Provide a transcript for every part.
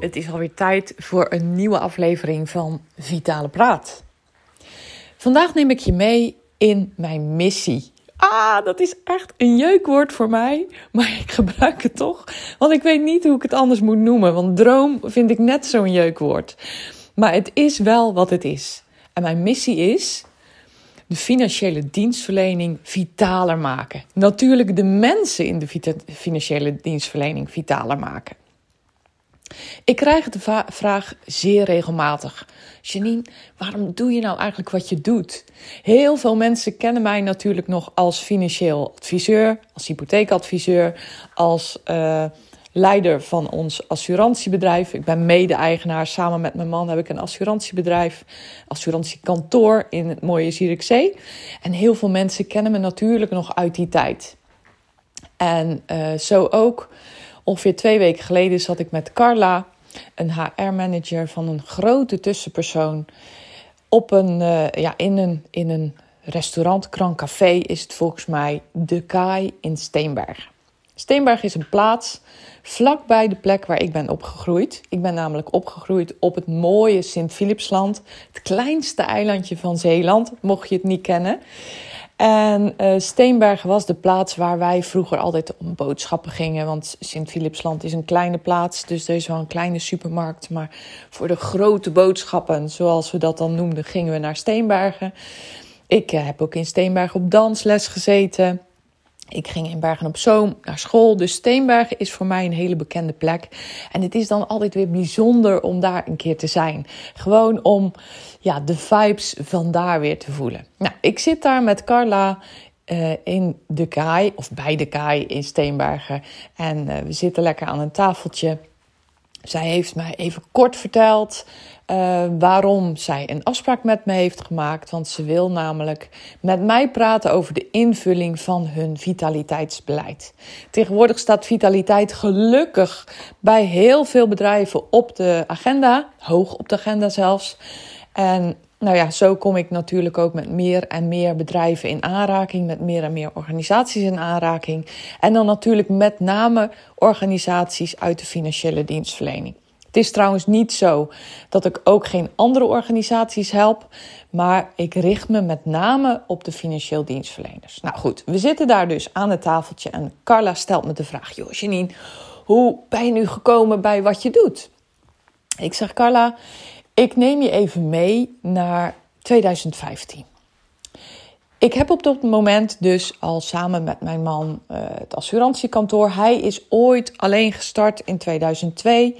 het is alweer tijd voor een nieuwe aflevering van Vitale Praat. Vandaag neem ik je mee in mijn missie. Ah, dat is echt een jeukwoord voor mij, maar ik gebruik het toch, want ik weet niet hoe ik het anders moet noemen. Want droom vind ik net zo'n jeukwoord. Maar het is wel wat het is. En mijn missie is de financiële dienstverlening vitaler maken. Natuurlijk de mensen in de financiële dienstverlening vitaler maken. Ik krijg de vraag zeer regelmatig. Janine, waarom doe je nou eigenlijk wat je doet? Heel veel mensen kennen mij natuurlijk nog als financieel adviseur, als hypotheekadviseur, als uh, leider van ons assurantiebedrijf. Ik ben mede-eigenaar. Samen met mijn man heb ik een assurantiebedrijf, assurantiekantoor in het mooie Zierikzee. En heel veel mensen kennen me natuurlijk nog uit die tijd. En uh, zo ook. Ongeveer twee weken geleden zat ik met Carla, een HR-manager van een grote tussenpersoon, op een, uh, ja, in, een, in een restaurant, Kran Café is het volgens mij, De Kaai in Steenberg. Steenberg is een plaats vlakbij de plek waar ik ben opgegroeid. Ik ben namelijk opgegroeid op het mooie Sint-Philipsland, het kleinste eilandje van Zeeland, mocht je het niet kennen. En uh, Steenberg was de plaats waar wij vroeger altijd om boodschappen gingen. Want Sint-Philipsland is een kleine plaats, dus er is wel een kleine supermarkt. Maar voor de grote boodschappen, zoals we dat dan noemden, gingen we naar Steenbergen. Ik uh, heb ook in Steenbergen op dansles gezeten. Ik ging in Bergen op Zoom naar school. Dus Steenbergen is voor mij een hele bekende plek. En het is dan altijd weer bijzonder om daar een keer te zijn. Gewoon om ja, de vibes van daar weer te voelen. Nou, ik zit daar met Carla uh, in de kaai, of bij de kaai in Steenbergen. En uh, we zitten lekker aan een tafeltje. Zij heeft mij even kort verteld uh, waarom zij een afspraak met me heeft gemaakt. Want ze wil namelijk met mij praten over de invulling van hun vitaliteitsbeleid. Tegenwoordig staat vitaliteit gelukkig bij heel veel bedrijven op de agenda, hoog op de agenda zelfs. En nou ja, zo kom ik natuurlijk ook met meer en meer bedrijven in aanraking, met meer en meer organisaties in aanraking. En dan natuurlijk met name organisaties uit de financiële dienstverlening. Het is trouwens niet zo dat ik ook geen andere organisaties help, maar ik richt me met name op de financieel dienstverleners. Nou goed, we zitten daar dus aan het tafeltje en Carla stelt me de vraag: Joh, hoe ben je nu gekomen bij wat je doet? Ik zeg, Carla, ik neem je even mee naar 2015. Ik heb op dat moment dus al samen met mijn man uh, het assurantiekantoor. Hij is ooit alleen gestart in 2002.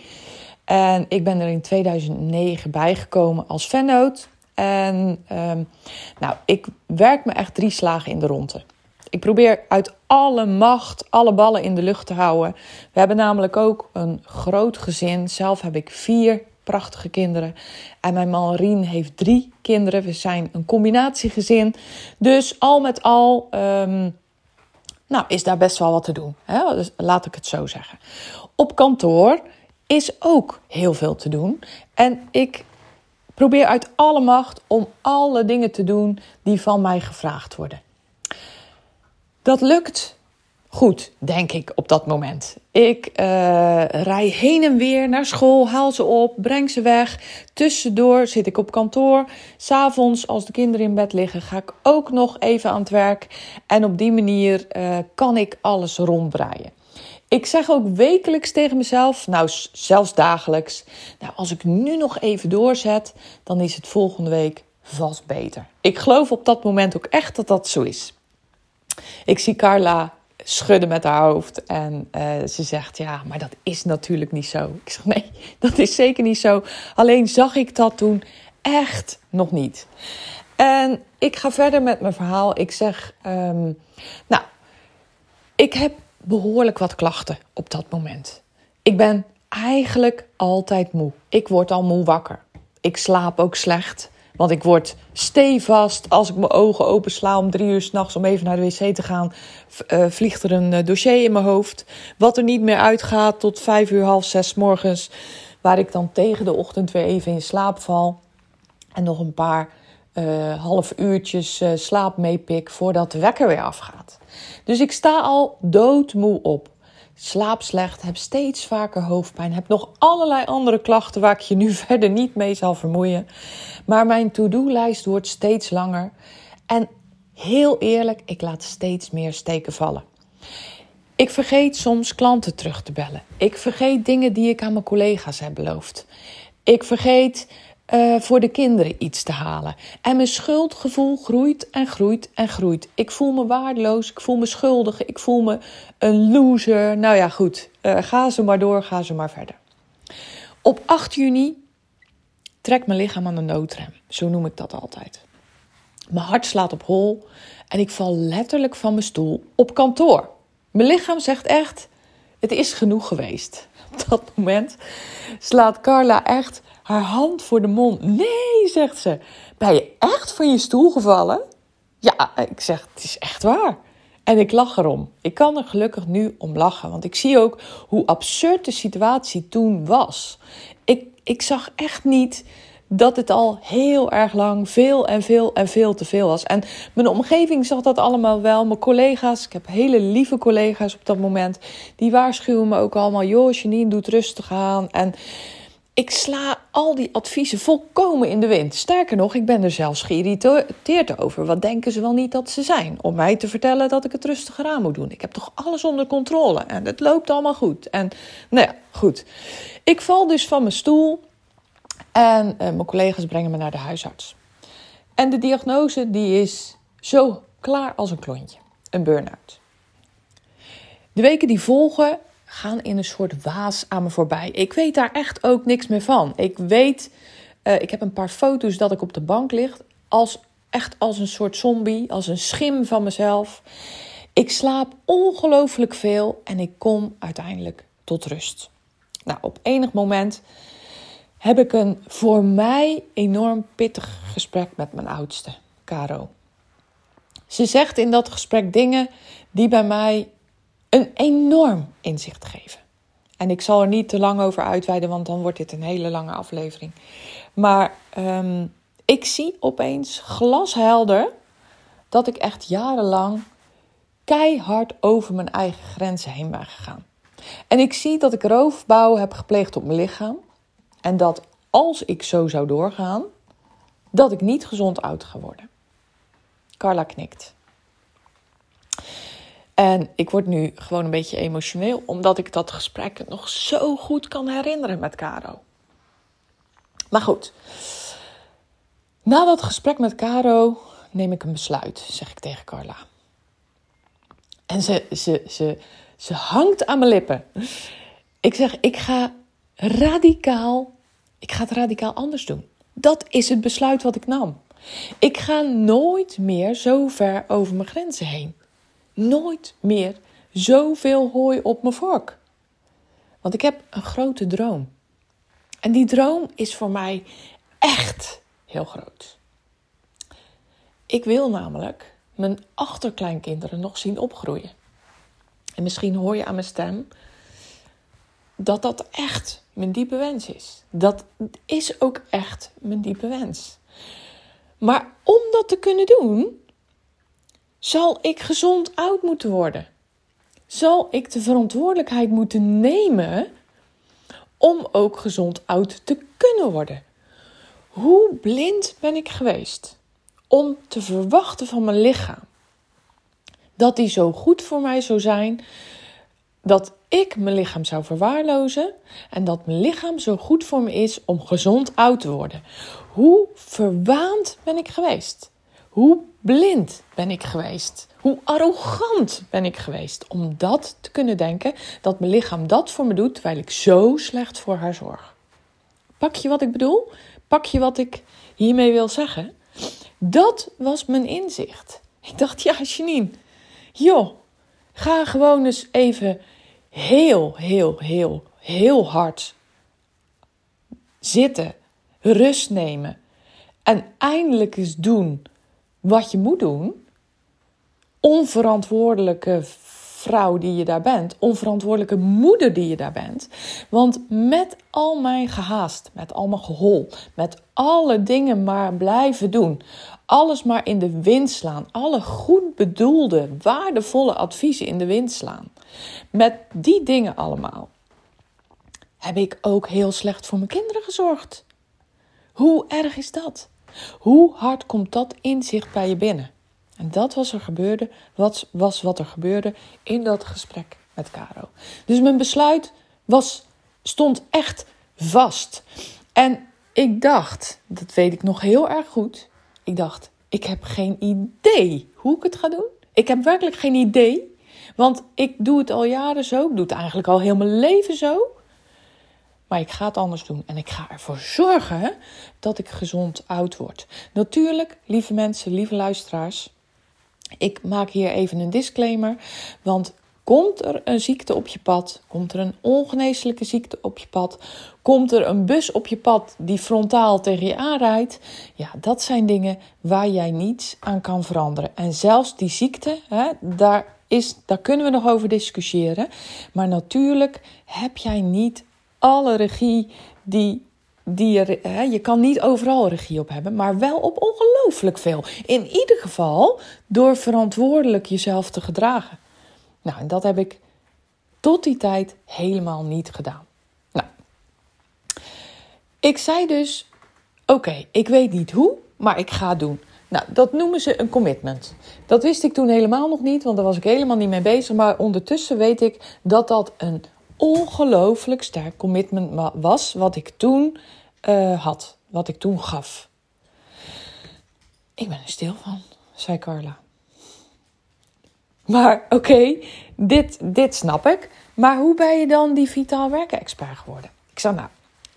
En ik ben er in 2009 bijgekomen als vennoot. En um, nou, ik werk me echt drie slagen in de ronde. Ik probeer uit alle macht alle ballen in de lucht te houden. We hebben namelijk ook een groot gezin. Zelf heb ik vier prachtige kinderen. En mijn man Rien heeft drie kinderen. We zijn een combinatiegezin. Dus al met al um, nou, is daar best wel wat te doen. Hè? Dus laat ik het zo zeggen. Op kantoor is ook heel veel te doen. En ik probeer uit alle macht om alle dingen te doen die van mij gevraagd worden. Dat lukt goed, denk ik, op dat moment. Ik uh, rij heen en weer naar school, haal ze op, breng ze weg. Tussendoor zit ik op kantoor. S'avonds, als de kinderen in bed liggen, ga ik ook nog even aan het werk. En op die manier uh, kan ik alles ronddraaien. Ik zeg ook wekelijks tegen mezelf, nou zelfs dagelijks, nou als ik nu nog even doorzet, dan is het volgende week vast beter. Ik geloof op dat moment ook echt dat dat zo is. Ik zie Carla schudden met haar hoofd en uh, ze zegt ja, maar dat is natuurlijk niet zo. Ik zeg nee, dat is zeker niet zo. Alleen zag ik dat toen echt nog niet. En ik ga verder met mijn verhaal. Ik zeg, um, nou, ik heb behoorlijk wat klachten op dat moment. Ik ben eigenlijk altijd moe. Ik word al moe wakker. Ik slaap ook slecht. Want ik word stevast als ik mijn ogen opensla om drie uur s'nachts om even naar de wc te gaan. Uh, vliegt er een uh, dossier in mijn hoofd. Wat er niet meer uitgaat tot vijf uur, half zes morgens. Waar ik dan tegen de ochtend weer even in slaap val. En nog een paar uh, half uurtjes slaap meepik voordat de wekker weer afgaat. Dus ik sta al doodmoe op slaap slecht, heb steeds vaker hoofdpijn, heb nog allerlei andere klachten waar ik je nu verder niet mee zal vermoeien. Maar mijn to-do-lijst wordt steeds langer. En heel eerlijk, ik laat steeds meer steken vallen. Ik vergeet soms klanten terug te bellen. Ik vergeet dingen die ik aan mijn collega's heb beloofd. Ik vergeet uh, voor de kinderen iets te halen. En mijn schuldgevoel groeit en groeit en groeit. Ik voel me waardeloos, ik voel me schuldig, ik voel me een loser. Nou ja, goed, uh, ga ze maar door, ga ze maar verder. Op 8 juni trekt mijn lichaam aan de noodrem. Zo noem ik dat altijd. Mijn hart slaat op hol en ik val letterlijk van mijn stoel op kantoor. Mijn lichaam zegt echt: het is genoeg geweest. Op dat moment slaat Carla echt haar hand voor de mond. Nee, zegt ze. Ben je echt van je stoel gevallen? Ja, ik zeg, het is echt waar. En ik lach erom. Ik kan er gelukkig nu om lachen, want ik zie ook hoe absurd de situatie toen was. Ik, ik zag echt niet dat het al heel erg lang veel en veel en veel te veel was. En mijn omgeving zag dat allemaal wel. Mijn collega's, ik heb hele lieve collega's op dat moment, die waarschuwen me ook allemaal: joh, Janine, doe het rustig aan. En ik sla al die adviezen volkomen in de wind. Sterker nog, ik ben er zelfs geïrriteerd over. Wat denken ze wel niet dat ze zijn? Om mij te vertellen dat ik het rustiger aan moet doen. Ik heb toch alles onder controle en het loopt allemaal goed. En nou ja, goed. Ik val dus van mijn stoel en uh, mijn collega's brengen me naar de huisarts. En de diagnose die is zo klaar als een klontje. Een burn-out. De weken die volgen gaan in een soort waas aan me voorbij. Ik weet daar echt ook niks meer van. Ik weet, uh, ik heb een paar foto's dat ik op de bank lig, als, echt als een soort zombie, als een schim van mezelf. Ik slaap ongelooflijk veel en ik kom uiteindelijk tot rust. Nou, op enig moment heb ik een voor mij enorm pittig gesprek met mijn oudste, Caro. Ze zegt in dat gesprek dingen die bij mij een enorm inzicht geven. En ik zal er niet te lang over uitweiden, want dan wordt dit een hele lange aflevering. Maar um, ik zie opeens glashelder dat ik echt jarenlang keihard over mijn eigen grenzen heen ben gegaan. En ik zie dat ik roofbouw heb gepleegd op mijn lichaam. En dat als ik zo zou doorgaan, dat ik niet gezond oud ga worden. Carla knikt. En ik word nu gewoon een beetje emotioneel, omdat ik dat gesprek nog zo goed kan herinneren met Caro. Maar goed, na dat gesprek met Caro neem ik een besluit, zeg ik tegen Carla. En ze, ze, ze, ze hangt aan mijn lippen. Ik zeg, ik ga radicaal, ik ga het radicaal anders doen. Dat is het besluit wat ik nam. Ik ga nooit meer zo ver over mijn grenzen heen nooit meer zoveel hooi op mijn vork. Want ik heb een grote droom. En die droom is voor mij echt heel groot. Ik wil namelijk mijn achterkleinkinderen nog zien opgroeien. En misschien hoor je aan mijn stem dat dat echt mijn diepe wens is. Dat is ook echt mijn diepe wens. Maar om dat te kunnen doen, zal ik gezond oud moeten worden? Zal ik de verantwoordelijkheid moeten nemen om ook gezond oud te kunnen worden? Hoe blind ben ik geweest om te verwachten van mijn lichaam dat die zo goed voor mij zou zijn, dat ik mijn lichaam zou verwaarlozen en dat mijn lichaam zo goed voor me is om gezond oud te worden. Hoe verwaand ben ik geweest? Hoe blind ben ik geweest? Hoe arrogant ben ik geweest om dat te kunnen denken dat mijn lichaam dat voor me doet terwijl ik zo slecht voor haar zorg? Pak je wat ik bedoel? Pak je wat ik hiermee wil zeggen? Dat was mijn inzicht. Ik dacht, ja, Janine, joh, ga gewoon eens even heel, heel, heel, heel hard zitten, rust nemen en eindelijk eens doen wat je moet doen, onverantwoordelijke vrouw die je daar bent, onverantwoordelijke moeder die je daar bent. Want met al mijn gehaast, met al mijn gehol, met alle dingen maar blijven doen, alles maar in de wind slaan, alle goed bedoelde, waardevolle adviezen in de wind slaan, met die dingen allemaal, heb ik ook heel slecht voor mijn kinderen gezorgd. Hoe erg is dat? Hoe hard komt dat inzicht bij je binnen? En dat was er gebeurde, wat, was wat er gebeurde in dat gesprek met Caro. Dus mijn besluit was, stond echt vast. En ik dacht, dat weet ik nog heel erg goed. Ik dacht, ik heb geen idee hoe ik het ga doen. Ik heb werkelijk geen idee. Want ik doe het al jaren zo. Ik doe het eigenlijk al heel mijn leven zo. Maar ik ga het anders doen. En ik ga ervoor zorgen dat ik gezond oud word. Natuurlijk, lieve mensen, lieve luisteraars. Ik maak hier even een disclaimer. Want komt er een ziekte op je pad? Komt er een ongeneeslijke ziekte op je pad? Komt er een bus op je pad die frontaal tegen je aanrijdt? Ja, dat zijn dingen waar jij niets aan kan veranderen. En zelfs die ziekte, hè, daar, is, daar kunnen we nog over discussiëren. Maar natuurlijk heb jij niet alle regie die die hè, je kan niet overal regie op hebben, maar wel op ongelooflijk veel. In ieder geval door verantwoordelijk jezelf te gedragen. Nou, en dat heb ik tot die tijd helemaal niet gedaan. Nou, ik zei dus: Oké, ik weet niet hoe, maar ik ga doen. Nou, dat noemen ze een commitment. Dat wist ik toen helemaal nog niet, want daar was ik helemaal niet mee bezig. Maar ondertussen weet ik dat dat een ongelooflijk sterk commitment was, wat ik toen uh, had, wat ik toen gaf. Ik ben er stil van, zei Carla. Maar oké, dit, dit snap ik. Maar hoe ben je dan die vitaal werken expert geworden? Ik zei, nou,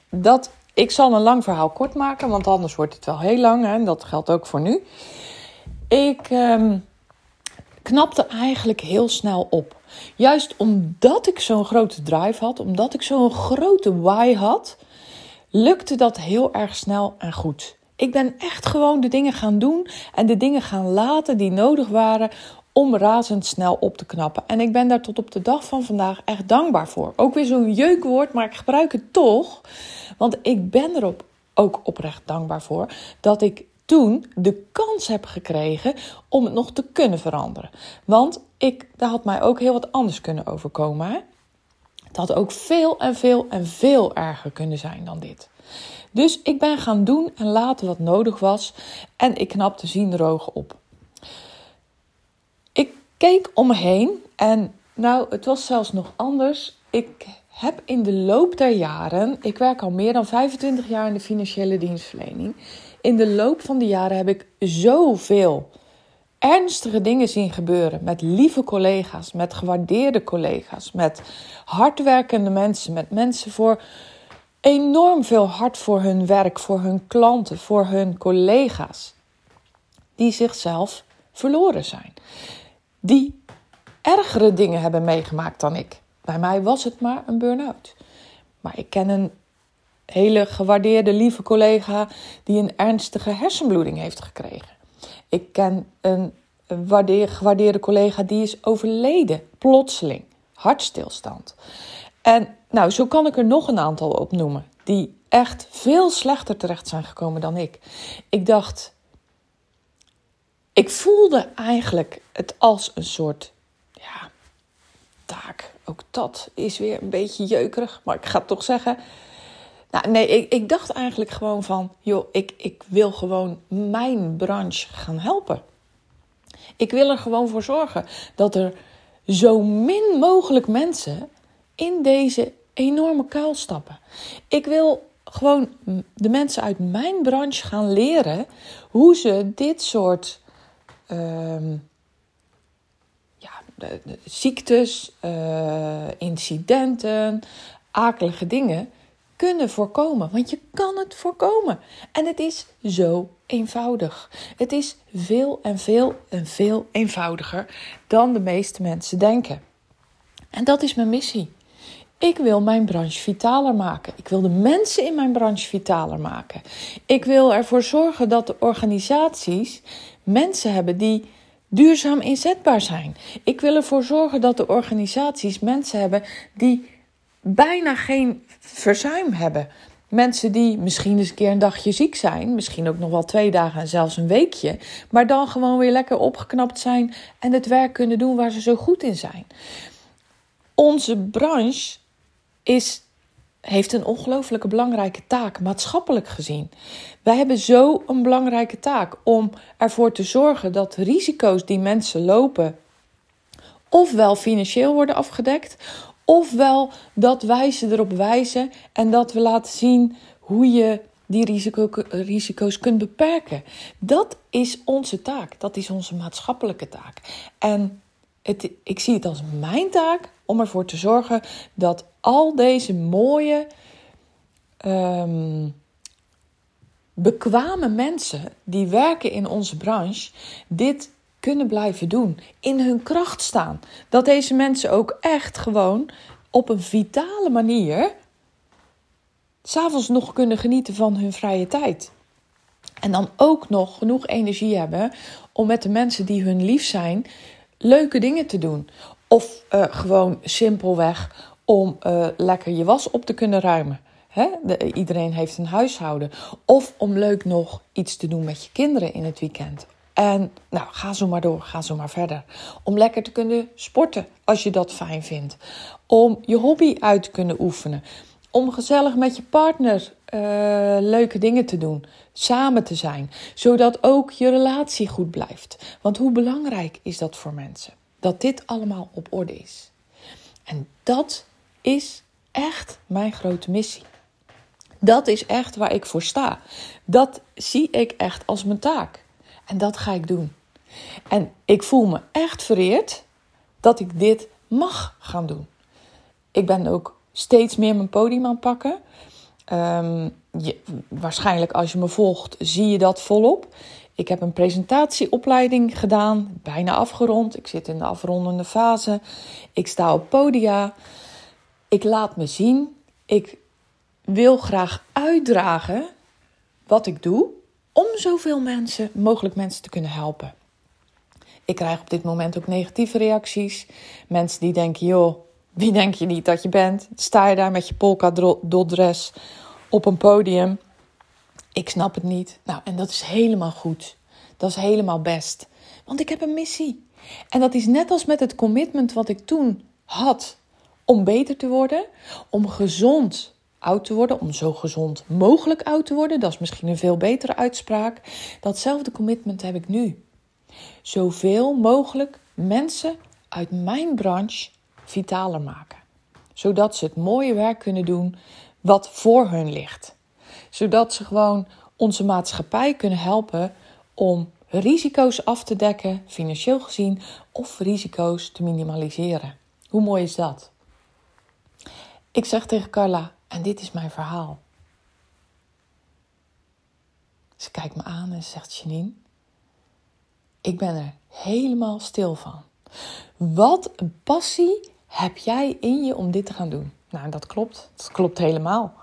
dat, ik zal een lang verhaal kort maken, want anders wordt het wel heel lang. En dat geldt ook voor nu. Ik um, knapte eigenlijk heel snel op. Juist omdat ik zo'n grote drive had, omdat ik zo'n grote why had, lukte dat heel erg snel en goed. Ik ben echt gewoon de dingen gaan doen en de dingen gaan laten die nodig waren om razendsnel op te knappen. En ik ben daar tot op de dag van vandaag echt dankbaar voor. Ook weer zo'n jeukwoord, maar ik gebruik het toch. Want ik ben erop ook oprecht dankbaar voor dat ik toen de kans heb gekregen om het nog te kunnen veranderen. Want ik, daar had mij ook heel wat anders kunnen overkomen. Hè? Het had ook veel en veel en veel erger kunnen zijn dan dit. Dus ik ben gaan doen en laten wat nodig was en ik knapte zienrogen op. Ik keek om me heen en nou, het was zelfs nog anders. Ik heb in de loop der jaren, ik werk al meer dan 25 jaar in de financiële dienstverlening. In de loop van de jaren heb ik zoveel ernstige dingen zien gebeuren met lieve collega's, met gewaardeerde collega's, met hardwerkende mensen, met mensen voor enorm veel hart voor hun werk, voor hun klanten, voor hun collega's, die zichzelf verloren zijn, die ergere dingen hebben meegemaakt dan ik. Bij mij was het maar een burn-out. Maar ik ken een hele gewaardeerde, lieve collega die een ernstige hersenbloeding heeft gekregen. Ik ken een gewaardeerde collega die is overleden, plotseling, hartstilstand. En nou, zo kan ik er nog een aantal opnoemen die echt veel slechter terecht zijn gekomen dan ik. Ik dacht, ik voelde eigenlijk het als een soort ja, taak. Ook dat is weer een beetje jeukerig, maar ik ga toch zeggen. Nou, nee, ik, dacht eigenlijk gewoon van, joh, ik, ik wil gewoon mijn branche gaan helpen. Ik wil er gewoon voor zorgen dat er zo min mogelijk mensen in deze enorme kuil stappen. Ik wil gewoon de mensen uit mijn branche gaan leren hoe ze dit soort de ziektes, uh, incidenten, akelige dingen kunnen voorkomen. Want je kan het voorkomen. En het is zo eenvoudig. Het is veel en veel en veel eenvoudiger dan de meeste mensen denken. En dat is mijn missie. Ik wil mijn branche vitaler maken. Ik wil de mensen in mijn branche vitaler maken. Ik wil ervoor zorgen dat de organisaties mensen hebben die duurzaam inzetbaar zijn. Ik wil ervoor zorgen dat de organisaties mensen hebben die bijna geen verzuim hebben. Mensen die misschien eens een keer een dagje ziek zijn, misschien ook nog wel twee dagen en zelfs een weekje, maar dan gewoon weer lekker opgeknapt zijn en het werk kunnen doen waar ze zo goed in zijn. Onze branche is, heeft een ongelooflijke belangrijke taak, maatschappelijk gezien. Wij hebben zo een belangrijke taak om ervoor te zorgen dat risico's die mensen lopen, ofwel financieel worden afgedekt, ofwel dat wij ze erop wijzen en dat we laten zien hoe je die risico, risico's kunt beperken. Dat is onze taak, dat is onze maatschappelijke taak. En het, ik zie het als mijn taak om ervoor te zorgen dat al deze mooie, um, bekwame mensen die werken in onze branche dit kunnen blijven doen, in hun kracht staan. Dat deze mensen ook echt gewoon op een vitale manier s'avonds nog kunnen genieten van hun vrije tijd. En dan ook nog genoeg energie hebben om met de mensen die hun lief zijn leuke dingen te doen. Of uh, gewoon simpelweg om uh, lekker je was op te kunnen ruimen. Hè? De, iedereen heeft een huishouden. Of om leuk nog iets te doen met je kinderen in het weekend. En nou, ga zo maar door, ga zo maar verder. Om lekker te kunnen sporten als je dat fijn vindt. Om je hobby uit te kunnen oefenen. Om gezellig met je partner uh, leuke dingen te doen. Samen te zijn. Zodat ook je relatie goed blijft. Want hoe belangrijk is dat voor mensen? Dat dit allemaal op orde is. En dat is echt mijn grote missie. Dat is echt waar ik voor sta. Dat zie ik echt als mijn taak. En dat ga ik doen. En ik voel me echt vereerd dat ik dit mag gaan doen. Ik ben ook steeds meer mijn podium aan het pakken. Ehm, je, waarschijnlijk als je me volgt, zie je dat volop. Ik heb een presentatieopleiding gedaan, bijna afgerond. Ik zit in de afrondende fase. Ik sta op podia. Ik laat me zien. Ik wil graag uitdragen wat ik doe om zoveel mensen, mogelijk mensen te kunnen helpen. Ik krijg op dit moment ook negatieve reacties. Mensen die denken, joh, wie denk je niet dat je bent? Sta je daar met je polka dress op een podium? Ik snap het niet. Nou, en dat is helemaal goed. Dat is helemaal best. Want ik heb een missie. En dat is net als met het commitment wat ik toen had om beter te worden, om gezond oud te worden, om zo gezond mogelijk oud te worden. Dat is misschien een veel betere uitspraak. Datzelfde commitment heb ik nu. Zoveel mogelijk mensen uit mijn branche vitaler maken. Zodat ze het mooie werk kunnen doen wat voor hun ligt. Zodat ze gewoon onze maatschappij kunnen helpen om risico's af te dekken, financieel gezien, of risico's te minimaliseren. Hoe mooi is dat? Ik zeg tegen Carla, en dit is mijn verhaal. Ze kijkt me aan en zegt: Janine, ik ben er helemaal stil van. Wat een passie heb jij in je om dit te gaan doen? Nou, dat klopt. Dat klopt helemaal.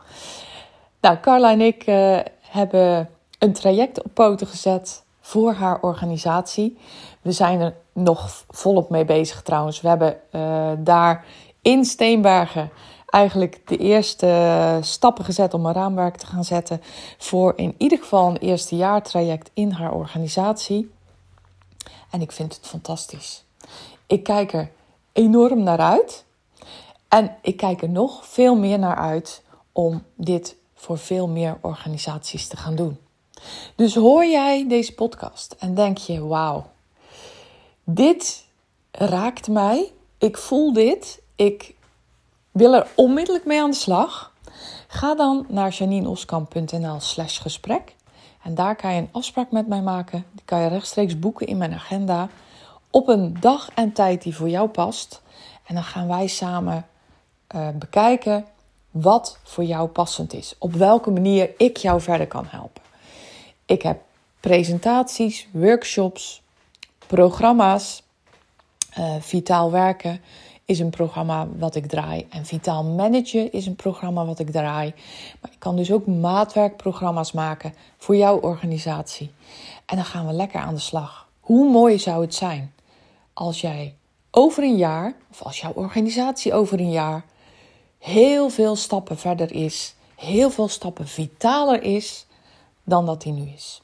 Nou, Carla en ik uh, hebben een traject op poten gezet voor haar organisatie. We zijn er nog volop mee bezig trouwens. We hebben uh, daar in Steenbergen eigenlijk de eerste stappen gezet om een raamwerk te gaan zetten voor in ieder geval een eerste jaartraject in haar organisatie. En ik vind het fantastisch. Ik kijk er enorm naar uit. En ik kijk er nog veel meer naar uit om dit voor veel meer organisaties te gaan doen. Dus hoor jij deze podcast en denk je: wauw, dit raakt mij. Ik voel dit. Ik wil er onmiddellijk mee aan de slag? Ga dan naar janineoskamp.nl slash gesprek. En daar kan je een afspraak met mij maken. Die kan je rechtstreeks boeken in mijn agenda. Op een dag en tijd die voor jou past. En dan gaan wij samen uh, bekijken wat voor jou passend is. Op welke manier ik jou verder kan helpen. Ik heb presentaties, workshops, programma's, uh, vitaal werken is een programma wat ik draai. En Vitaal Managen is een programma wat ik draai. Maar ik kan dus ook maatwerkprogramma's maken voor jouw organisatie. En dan gaan we lekker aan de slag. Hoe mooi zou het zijn als jij over een jaar, of als jouw organisatie over een jaar, heel veel stappen verder is, heel veel stappen vitaler is dan dat hij nu is.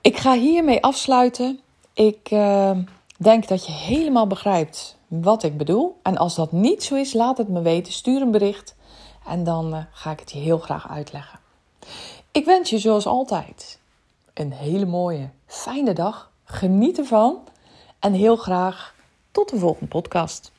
Ik ga hiermee afsluiten. Ik uh, denk dat je helemaal begrijpt wat ik bedoel. En als dat niet zo is, laat het me weten. Stuur een bericht en dan uh, ga ik het je heel graag uitleggen. Ik wens je zoals altijd een hele mooie, fijne dag. Geniet ervan en heel graag tot de volgende podcast.